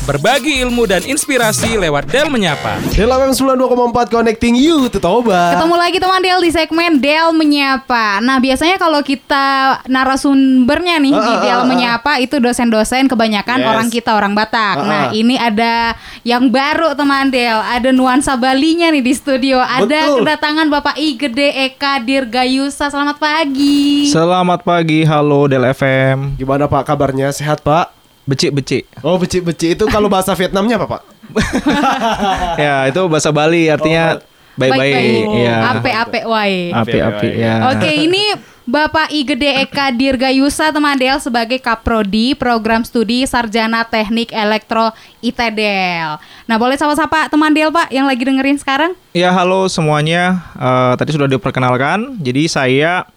Berbagi ilmu dan inspirasi lewat Del Menyapa. Del FM 92,4 Connecting You to Toba. Ketemu lagi teman Del di segmen Del Menyapa. Nah biasanya kalau kita narasumbernya nih di Ah, ah, Del ah, ah. Menyapa itu dosen-dosen kebanyakan Yes. orang kita orang Batak. Ah, Nah ah. ini ada yang baru teman Del. Ada nuansa Balinya nih di studio. Ada Betul. kedatangan Bapak I Gede Eka Dirgayusa. Selamat pagi. Selamat pagi, halo Del FM. Gimana Pak kabarnya? Sehat Pak? Becik-becik. Oh beci-beci itu kalau bahasa Vietnamnya apa Pak? ya, itu bahasa Bali artinya baik-baik. Ya. Ape-ape wae. Api-api ya. Oke, ini Bapak I Gede Eka Dirgayusa teman Del sebagai Kaprodi Program Studi Sarjana Teknik Elektro ITDEL. Nah, boleh sapa-sapa teman Del Pak yang lagi dengerin sekarang? Ya, halo semuanya. Eh, tadi sudah diperkenalkan. Jadi saya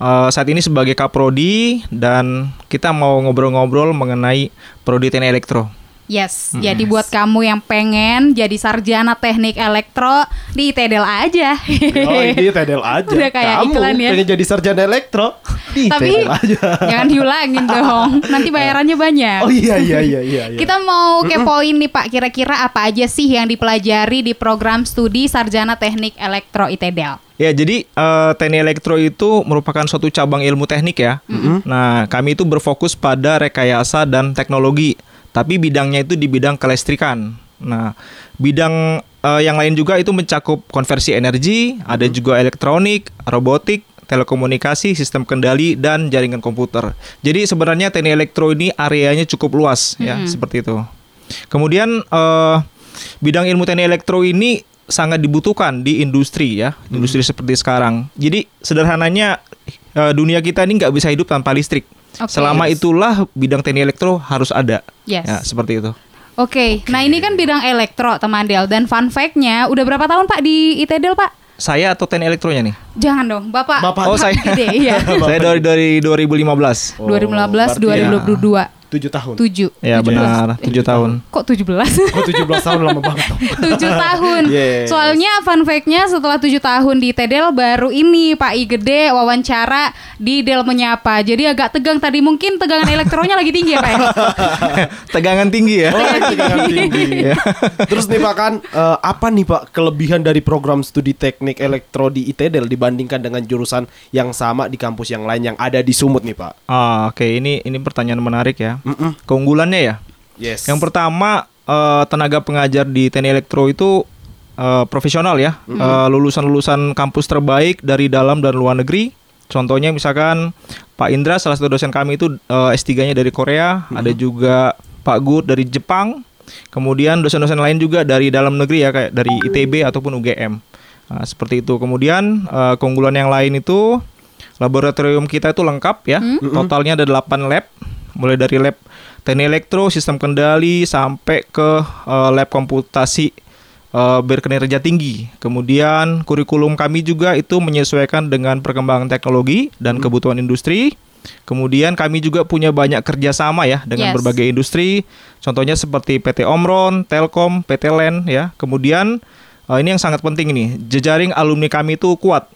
eh, saat ini sebagai Kaprodi dan kita mau ngobrol-ngobrol mengenai Prodi Teknik Elektro. Yes, jadi buat kamu yang pengen jadi sarjana teknik elektro di ITDEL aja. Oh ini Tedel aja. Udah kayak Kamu iklan ya. pengen jadi sarjana elektro? Di Tapi Tedel aja. jangan diulangin dong, nanti bayarannya banyak. Oh iya iya iya iya. iya. Kita mau kepoin nih Pak, kira-kira apa aja sih yang dipelajari di program studi Sarjana Teknik Elektro ITDEL? Ya, jadi eh, teknik elektro itu merupakan suatu cabang ilmu teknik ya. Nah, kami itu berfokus pada rekayasa dan teknologi, tapi bidangnya itu di bidang kelistrikan. Nah, bidang eh, yang lain juga itu mencakup konversi energi, ada juga elektronik, robotik, telekomunikasi, sistem kendali dan jaringan komputer. Jadi sebenarnya teknik elektro ini areanya cukup luas ya, seperti itu. Kemudian eh, bidang ilmu teknik elektro ini sangat dibutuhkan di industri ya, industri seperti sekarang. Jadi sederhananya eh, dunia kita ini nggak bisa hidup tanpa listrik. Oke. Selama itulah bidang teknik elektro harus ada. Yes. Ya, seperti itu. Oke, nah ini kan bidang elektro teman Del dan fun fact-nya udah berapa tahun Pak di ITDEL Pak? Saya atau teknik elektronya nih? Jangan dong, Bapak. Bapak. Oh, saya. Gede, iya. saya dari dari 2015. Oh, 2015, berarti 2022, Tujuh tahun. 7. Ya, benar, 7 tahun. Kok 17? Oh 17 tahun lama banget. 7 tahun. Yes. Soalnya fun fact-nya setelah 7 tahun di TEDEL baru ini Pak I Gede wawancara di Del Menyapa. Jadi agak tegang tadi mungkin tegangan elektronya lagi tinggi ya Pak? Tegangan tinggi ya. Oh, tegangan tinggi. Terus nih Pak kan eh, apa nih Pak kelebihan dari program studi teknik elektro di ITDL dibandingkan dengan jurusan yang sama di kampus yang lain yang ada di Sumut nih Pak? Ah, oke, ini ini pertanyaan menarik ya. Mm-mm. Keunggulannya ya. Yes. Yang pertama eh, tenaga pengajar di teknik elektro itu eh, profesional ya, Eh, lulusan-lulusan kampus terbaik dari dalam dan luar negeri. Contohnya misalkan Pak Indra salah satu dosen kami itu eh, S3-nya dari Korea, ada juga Pak Gut dari Jepang. Kemudian dosen-dosen lain juga dari dalam negeri ya kayak dari ITB ataupun UGM. Nah, seperti itu. Kemudian eh, keunggulan yang lain itu laboratorium kita itu lengkap ya. Totalnya ada 8 lab, mulai dari lab teknik elektro, sistem kendali sampai ke eh, lab komputasi eh, berkinerja tinggi. Kemudian kurikulum kami juga itu menyesuaikan dengan perkembangan teknologi dan kebutuhan industri. Kemudian kami juga punya banyak kerjasama ya dengan Yes. berbagai industri. Contohnya seperti PT Omron, Telkom, PT Len ya. Kemudian eh, ini yang sangat penting ini, jejaring alumni kami itu kuat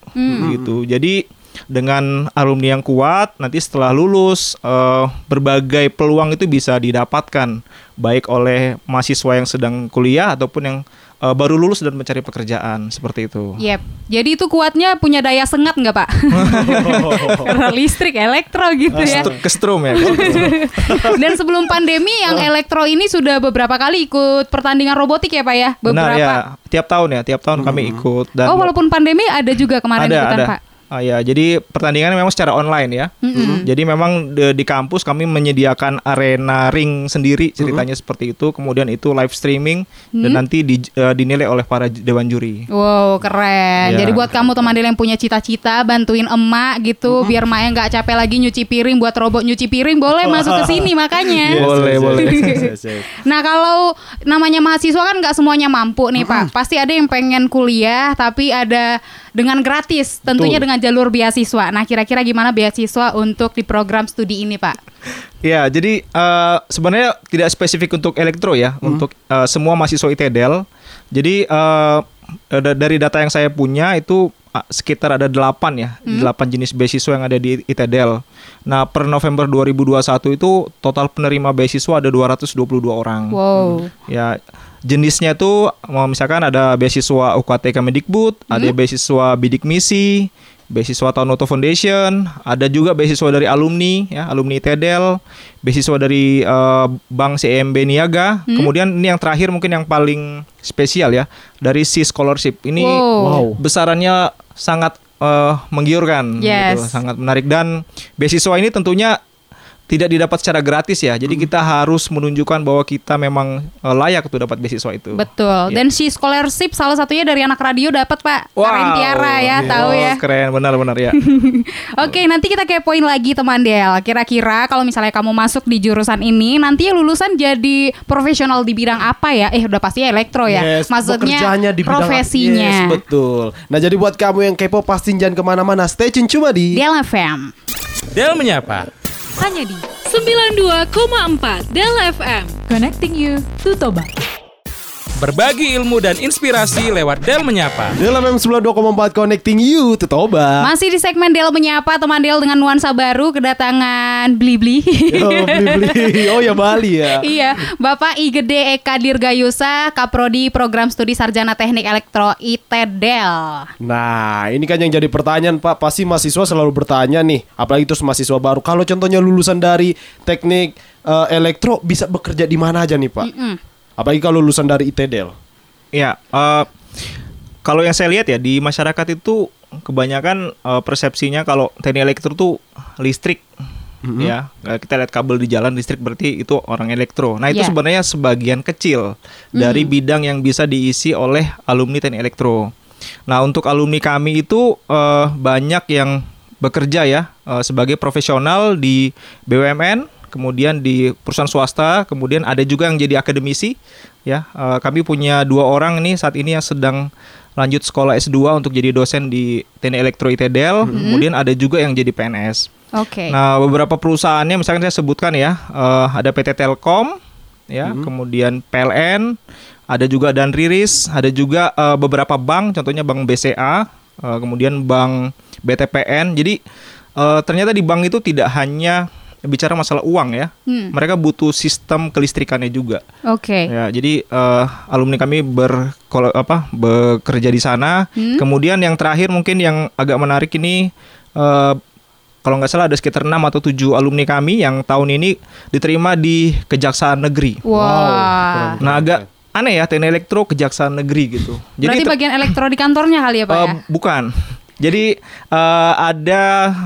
gitu. Jadi dengan alumni yang kuat, nanti setelah lulus eh, berbagai peluang itu bisa didapatkan baik oleh mahasiswa yang sedang kuliah ataupun yang eh, baru lulus dan mencari pekerjaan seperti itu. Yep. Jadi itu kuatnya punya daya sengat nggak Pak? Karena listrik, elektro gitu ya. Stru- Kestrum ya. Dan sebelum pandemi yang elektro ini sudah beberapa kali ikut pertandingan robotik ya Pak ya? Benar Beberapa. ya. Tiap tahun ya, tiap tahun kami ikut dan oh walaupun pandemi ada juga kemarin ada ikutan ada. Pak. Ah, ya, jadi pertandingan memang secara online ya. Jadi memang di, di kampus kami menyediakan arena ring sendiri ceritanya seperti itu. Kemudian itu live streaming dan nanti di- eh, dinilai oleh para dewan juri. Wow keren. Ya. Jadi buat kamu teman Del yang punya cita-cita bantuin emak gitu biar emaknya nggak capek lagi nyuci piring buat robot nyuci piring boleh masuk ke sini makanya. Yes, Boleh, yes, boleh. yes, yes, yes. Nah kalau namanya mahasiswa kan nggak semuanya mampu nih Pak. Pasti ada yang pengen kuliah tapi ada dengan gratis, tentunya Betul. dengan jalur beasiswa. Nah kira-kira gimana beasiswa untuk di program studi ini Pak? Ya, jadi eh, sebenarnya tidak spesifik untuk elektro ya, untuk eh, semua mahasiswa ITDL. Jadi eh, da- dari data yang saya punya itu ah, sekitar ada delapan ya, delapan jenis beasiswa yang ada di ITDL. Nah, per November 2021 itu total penerima beasiswa ada 222 orang. Wow. Ya, jenisnya tuh mau misalkan ada beasiswa UKT Kemendikbud, ada beasiswa Bidik Misi, beasiswa Taunoto Foundation, ada juga beasiswa dari alumni ya, alumni TEDEL, beasiswa dari eh, Bank CMB Niaga. Kemudian ini yang terakhir mungkin yang paling spesial ya, dari C Scholarship. Ini Wow. besarannya sangat eh, menggiurkan Yes. gitu, sangat menarik dan beasiswa ini tentunya tidak didapat secara gratis ya. Jadi kita harus menunjukkan bahwa kita memang eh, layak untuk dapat beasiswa itu. Betul. Ya. Dan si scholarship salah satunya dari anak radio dapat Pak. Karen Tiara ya, tahu Oh, ya. Keren, benar-benar ya. Oke, nanti kita kepoin lagi teman Del. Kira-kira kalau misalnya kamu masuk di jurusan ini, nanti lulusan jadi profesional di bidang apa ya? Eh, udah pasti elektro ya. Yes, Maksudnya bekerjanya di bidang profesinya. Yes, betul. Nah, jadi buat kamu yang kepo pasti jangan ke mana-mana. Stay tune cuma di Del FM. Del menyapa. Hanya di 92,4 Del FM. Connecting you to Toba. Berbagi ilmu dan inspirasi lewat Del menyapa. dalam M92,4 Connecting You to Toba. Masih di segmen Del menyapa teman Del dengan nuansa baru kedatangan Blibli. Oh, beli-beli. Oh ya Bali ya. iya, Bapak I Gede Eka Dirgayusa, Kaprodi Program Studi Sarjana Teknik Elektro ITDEL. Nah, ini kan yang jadi pertanyaan Pak. Pasti mahasiswa selalu bertanya nih, apalagi terus mahasiswa baru. Kalau contohnya lulusan dari teknik eh, elektro bisa bekerja di mana aja nih Pak? Apalagi kalau lulusan dari ITDL. Ya, eh, kalau yang saya lihat ya di masyarakat itu kebanyakan eh, persepsinya kalau teknik elektro tuh listrik. Ya, Eh, kita lihat kabel di jalan listrik berarti itu orang elektro. Nah, itu Ya. sebenarnya sebagian kecil dari bidang yang bisa diisi oleh alumni teknik elektro. Nah, untuk alumni kami itu eh, banyak yang bekerja ya eh, sebagai profesional di BUMN, kemudian di perusahaan swasta, kemudian ada juga yang jadi akademisi ya. Eh, kami punya dua orang ini saat ini yang sedang lanjut sekolah S2 untuk jadi dosen di Teknik Elektro ITDL, kemudian ada juga yang jadi PNS. Oke. Nah, beberapa perusahaannya misalkan saya sebutkan ya, eh, ada PT Telkom, ya, kemudian PLN, ada juga Dan Riris, ada juga eh, beberapa bank, contohnya Bank BCA, eh, kemudian Bank BTPN. Jadi eh, ternyata di bank itu tidak hanya bicara masalah uang ya, Hmm. mereka butuh sistem kelistrikannya juga. Oke. Ya, jadi eh, alumni kami ber apa bekerja di sana. Hmm. Kemudian yang terakhir mungkin yang agak menarik ini eh, kalau nggak salah ada sekitar 6 atau 7 alumni kami yang tahun ini diterima di Kejaksaan Negeri. Wah. Nah, agak aneh ya teknik elektro Kejaksaan Negeri gitu. Berarti te- bagian elektro di kantornya kali ya, Pak eh, ya? bukan. Jadi eh, ada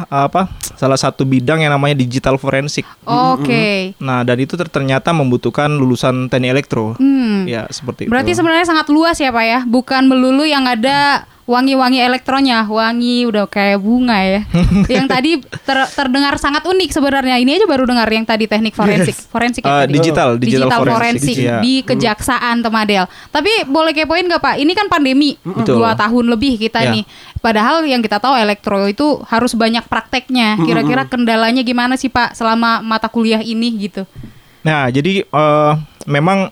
apa salah satu bidang yang namanya digital forensik. Oke. Nah, dan itu ter- ternyata membutuhkan lulusan teknik elektro. Hmm. Ya, seperti Berarti itu. sebenarnya sangat luas ya Pak ya, bukan melulu yang ada wangi-wangi elektronya, wangi udah kayak bunga ya. yang tadi ter- terdengar sangat unik sebenarnya. Ini aja baru dengar yang tadi teknik forensik, forensik ya Eh, tadi? digital, digital, forensik, Iya. di kejaksaan Temadel. Tapi boleh kepoin nggak Pak? Ini kan pandemi Betul. dua tahun lebih kita Ya. nih. Padahal yang kita tahu elektro itu harus banyak prakteknya. Kira-kira kendalanya gimana sih Pak selama mata kuliah ini gitu? Nah, jadi eh, memang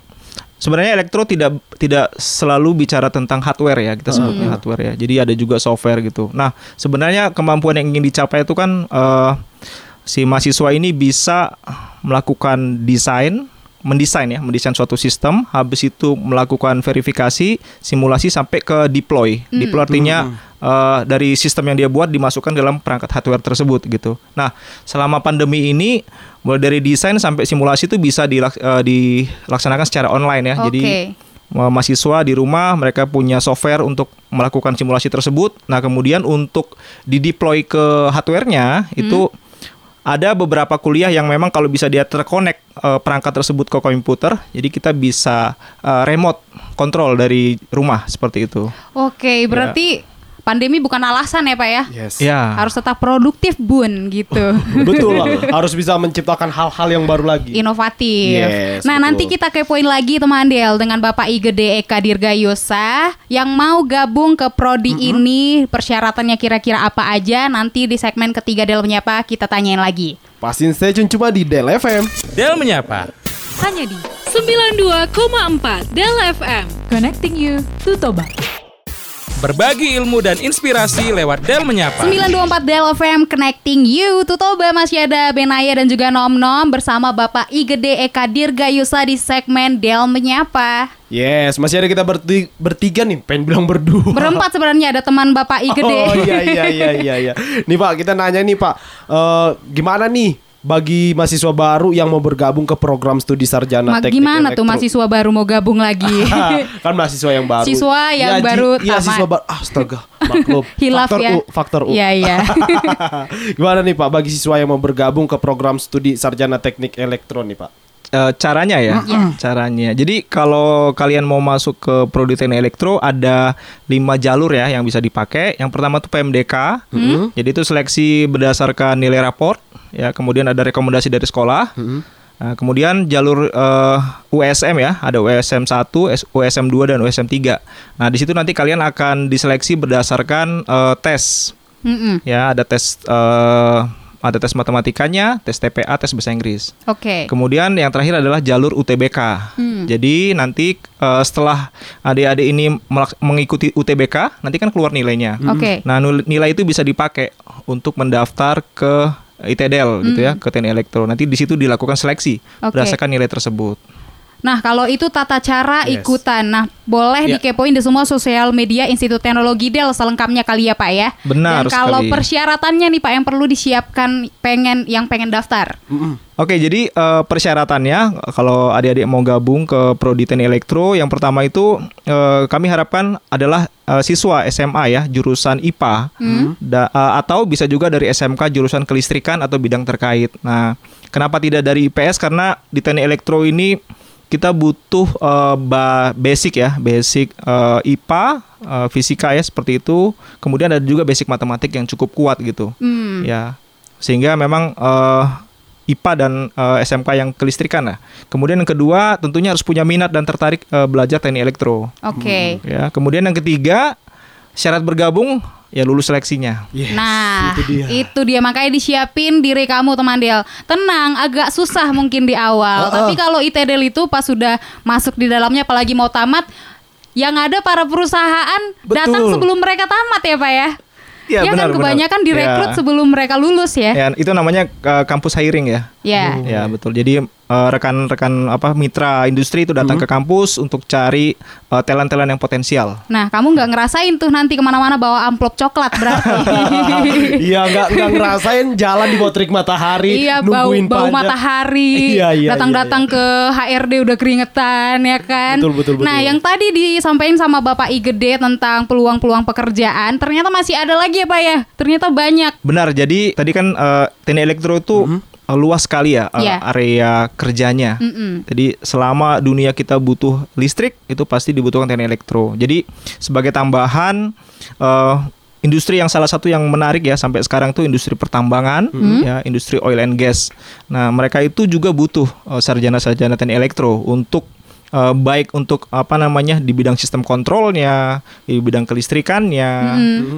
sebenarnya elektro tidak tidak selalu bicara tentang hardware ya, kita sebutnya hardware ya. Jadi ada juga software gitu. Nah, sebenarnya kemampuan yang ingin dicapai itu kan eh, si mahasiswa ini bisa melakukan desain, mendesain ya, mendesain suatu sistem, habis itu melakukan verifikasi, simulasi sampai ke deploy. Deploy artinya eh, dari sistem yang dia buat dimasukkan dalam perangkat hardware tersebut gitu. Nah, selama pandemi ini mulai dari desain sampai simulasi itu bisa dilak- eh, dilaksanakan secara online ya. Jadi Oke. eh, mahasiswa di rumah mereka punya software untuk melakukan simulasi tersebut. Nah, kemudian untuk dideploy ke hardwarenya itu ada beberapa kuliah yang memang kalau bisa dia terkonek eh, perangkat tersebut ke komputer, jadi kita bisa eh, remote control dari rumah seperti itu. Oke, berarti pandemi bukan alasan ya Pak ya? Yes. Ya. Harus tetap produktif bun gitu. Betul lah. Harus bisa menciptakan hal-hal yang baru lagi. Inovatif. Yes, nah betul. nanti kita kepoin lagi teman Del dengan Bapak I Gede Eka Dirgayosa yang mau gabung ke prodi ini persyaratannya kira-kira apa aja nanti di segmen ketiga Del menyapa kita tanyain lagi. Pastiin stay tune cuma di Del FM. Del menyapa. Hanya di 92,4 Del FM. Connecting you to Toba. Berbagi ilmu dan inspirasi lewat Del Menyapa. 924 Del FM Connecting You Tutoba masih ada Benaya dan juga Nom Nom Bersama Bapak I Gede Eka Dirgayusa di segmen Del Menyapa Yes, masih ada kita berti- bertiga nih, pengen bilang berdua. Berempat sebenarnya ada teman Bapak I Gede Oh iya iya iya iya iya. Nih Pak, kita nanya nih Pak, eh, gimana nih bagi mahasiswa baru yang mau bergabung ke program studi sarjana Ma- teknik Gimana tuh elektro? mahasiswa baru mau gabung lagi kan mahasiswa yang baru. Siswa yang Ji- baru Iya, tamat. siswa baru. Astaga, maklum. Hilaf faktor ya U, faktor U. Iya iya Gimana nih Pak bagi siswa yang mau bergabung ke program studi sarjana teknik elektro nih Pak? Eh, caranya ya, caranya. Jadi kalau kalian mau masuk ke prodi teknik elektro ada lima jalur ya yang bisa dipakai. Yang pertama tuh PMDK. Jadi itu seleksi berdasarkan nilai raport. Ya, kemudian ada rekomendasi dari sekolah. Nah, kemudian jalur eh, USM ya, ada USM 1, S- USM 2 dan USM 3. Nah, di situ nanti kalian akan diseleksi berdasarkan eh, tes. Mm-mm. Ya, ada tes eh, ada tes matematikanya, tes TPA, tes bahasa Inggris. Oke Kemudian yang terakhir adalah jalur UTBK. Jadi nanti eh, setelah adik-adik ini mengikuti UTBK, nanti kan keluar nilainya. Oke Nah, nul- nilai itu bisa dipakai untuk mendaftar ke ITDL gitu ya, ke TNI Elektro. Nanti di situ dilakukan seleksi Oke. berdasarkan nilai tersebut. Nah kalau itu tata cara Yes. ikutan Nah boleh Ya. dikepoin di semua sosial media Institut Teknologi Del Selengkapnya kali ya Pak ya Benar Dan kalau sekali. persyaratannya nih Pak Yang perlu disiapkan pengen yang pengen daftar Oke, jadi eh, persyaratannya kalau adik-adik mau gabung ke Prodi Teknik Elektro, yang pertama itu eh, kami harapkan adalah eh, siswa SMA ya, jurusan IPA, Da- eh, atau bisa juga dari SMK jurusan kelistrikan atau bidang terkait. Nah, kenapa tidak dari IPS? Karena di Teknik Elektro ini kita butuh ba- basic ya, basic eh, IPA, eh, fisika ya seperti itu. Kemudian ada juga basic matematik yang cukup kuat gitu. Hmm. Ya, sehingga memang eh, IPA dan eh, SMK yang kelistrikan lah. Kemudian yang kedua tentunya harus punya minat dan tertarik eh, belajar teknik elektro. Oke Ya, kemudian yang ketiga syarat bergabung ya lulus seleksinya. Yes, Nah, itu dia. makanya disiapin diri kamu teman Del. Tenang, agak susah mungkin di awal, Uh-uh. tapi kalau ITDL itu pas sudah masuk di dalamnya apalagi mau tamat, yang ada para perusahaan datang Betul. sebelum mereka tamat ya, Pak ya. Iya, ya benar, kan benar. kebanyakan direkrut Ya. sebelum mereka lulus ya. Ya, itu namanya eh, kampus hiring ya. Ya. Ya, betul. Jadi eh, rekan-rekan apa mitra industri itu datang ke kampus untuk cari eh, talent-talent yang potensial. Nah, kamu nggak ngerasain tuh nanti ke mana-mana bawa amplop coklat berarti. Iya nggak nggak ngerasain jalan di bawah terik matahari, Iya bau nungguin bau panjang. matahari. Iya, iya, Datang-datang ke HRD udah keringetan ya kan. Betul, betul, betul. Nah, yang tadi disampaikan sama Bapak I Gede tentang peluang-peluang pekerjaan, ternyata masih ada lagi ya, Pak ya. Ternyata banyak. Benar. Jadi tadi kan eh, teknik elektro itu eh, luas sekali ya eh, Iya. area kerjanya. Mm-mm. Jadi selama dunia kita butuh listrik itu pasti dibutuhkan teknik elektro. Jadi sebagai tambahan eh, industri yang salah satu yang menarik ya sampai sekarang tuh industri pertambangan ya, industri oil and gas. Nah, mereka itu juga butuh eh, sarjana-sarjana teknik elektro untuk eh, baik untuk apa namanya di bidang sistem kontrolnya, di bidang kelistrikannya,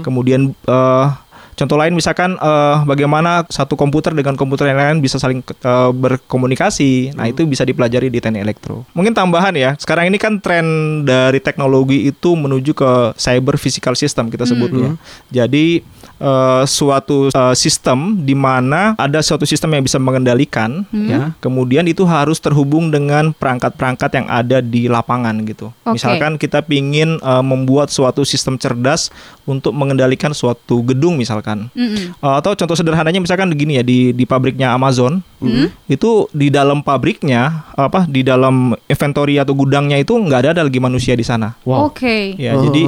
kemudian eh, Contoh lain misalkan eh, bagaimana satu komputer dengan komputer yang lain bisa saling eh, berkomunikasi. Nah, itu bisa dipelajari di teknik elektro. Mungkin tambahan ya. Sekarang ini kan tren dari teknologi itu menuju ke cyber physical system kita sebutnya. Jadi eh, suatu eh, sistem di mana ada suatu sistem yang bisa mengendalikan ya. Kemudian itu harus terhubung dengan perangkat-perangkat yang ada di lapangan gitu. Oke. Misalkan kita pingin eh, membuat suatu sistem cerdas untuk mengendalikan suatu gedung misalkan. Mm-mm. Uh, atau contoh sederhananya misalkan begini ya di di pabriknya Amazon itu di dalam pabriknya apa di dalam inventory atau gudangnya itu nggak ada, ada lagi manusia di sana. Oke. Ya Uh-huh. jadi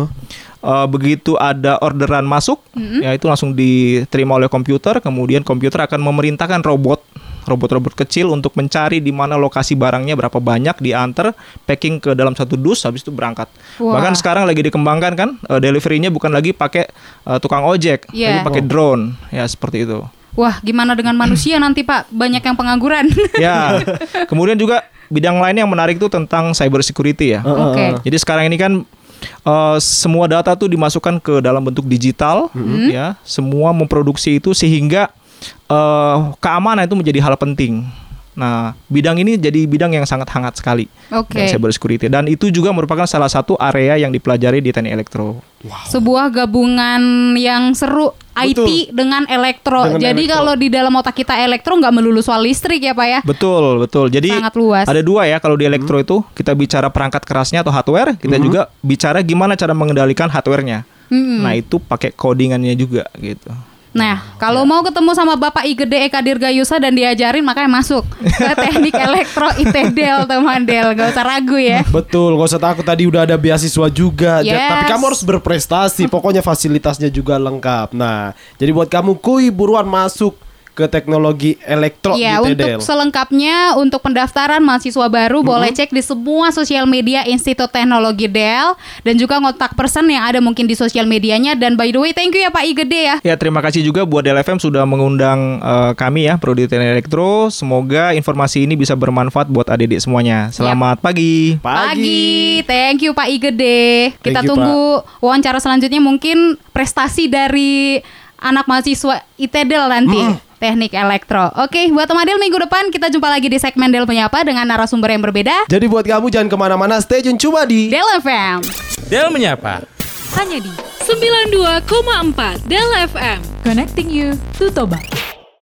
uh, begitu ada orderan masuk ya itu langsung diterima oleh komputer kemudian komputer akan memerintahkan robot robot-robot kecil untuk mencari di mana lokasi barangnya berapa banyak diantar packing ke dalam satu dus habis itu berangkat. Wah. Bahkan sekarang lagi dikembangkan kan uh, deliverynya bukan lagi pakai uh, tukang ojek, Iya. tapi pakai drone ya seperti itu. Wah, gimana dengan manusia nanti, Pak? Banyak yang pengangguran. Ya. Kemudian juga bidang lain yang menarik itu tentang cyber security ya. Oke. Jadi sekarang ini kan eh, semua data tuh dimasukkan ke dalam bentuk digital, ya. Semua memproduksi itu sehingga eh, keamanan itu menjadi hal penting. Nah, bidang ini jadi bidang yang sangat hangat sekali. Oke. dan Cyber security dan itu juga merupakan salah satu area yang dipelajari di teknik elektro. Sebuah gabungan yang seru IT dengan elektro. Dengan Jadi elektro. kalau di dalam otak kita elektro nggak melulu soal listrik ya Pak ya. Betul, betul. Jadi Sangat luas. ada dua ya kalau di elektro itu kita bicara perangkat kerasnya atau hardware, kita juga bicara gimana cara mengendalikan hardwarenya. Nah, itu pakai codingannya juga gitu. Nah, kalau mau ketemu sama Bapak I Gede Eka Dirgayusa dan diajarin makanya masuk ke teknik elektro ITDL teman Del, gak usah ragu ya. Betul, gak usah takut tadi udah ada beasiswa juga. Ja- Yes. Tapi kamu harus berprestasi. Pokoknya fasilitasnya juga lengkap. Nah, jadi buat kamu kuy buruan masuk ke teknologi elektro Ya, di untuk TDL. selengkapnya untuk pendaftaran mahasiswa baru boleh cek di semua sosial media Institut Teknologi Del dan juga kontak person yang ada mungkin di sosial medianya dan by the way thank you ya Pak I Gede ya. Ya, terima kasih juga buat DLFM sudah mengundang eh, kami ya Prodi Teknik Elektro. Semoga informasi ini bisa bermanfaat buat adik-adik semuanya. Selamat pagi. Pagi. Thank you Pak I Gede. Kita you, tunggu wawancara selanjutnya mungkin prestasi dari anak mahasiswa ITDL nanti. Teknik elektro. Oke, buat teman Del minggu depan kita jumpa lagi di segmen Del Penyapa dengan narasumber yang berbeda. Jadi buat kamu jangan ke mana-mana, stay tune cuma di Del FM. Del menyapa. Hanya di 92,4 Del FM. Connecting you to Toba.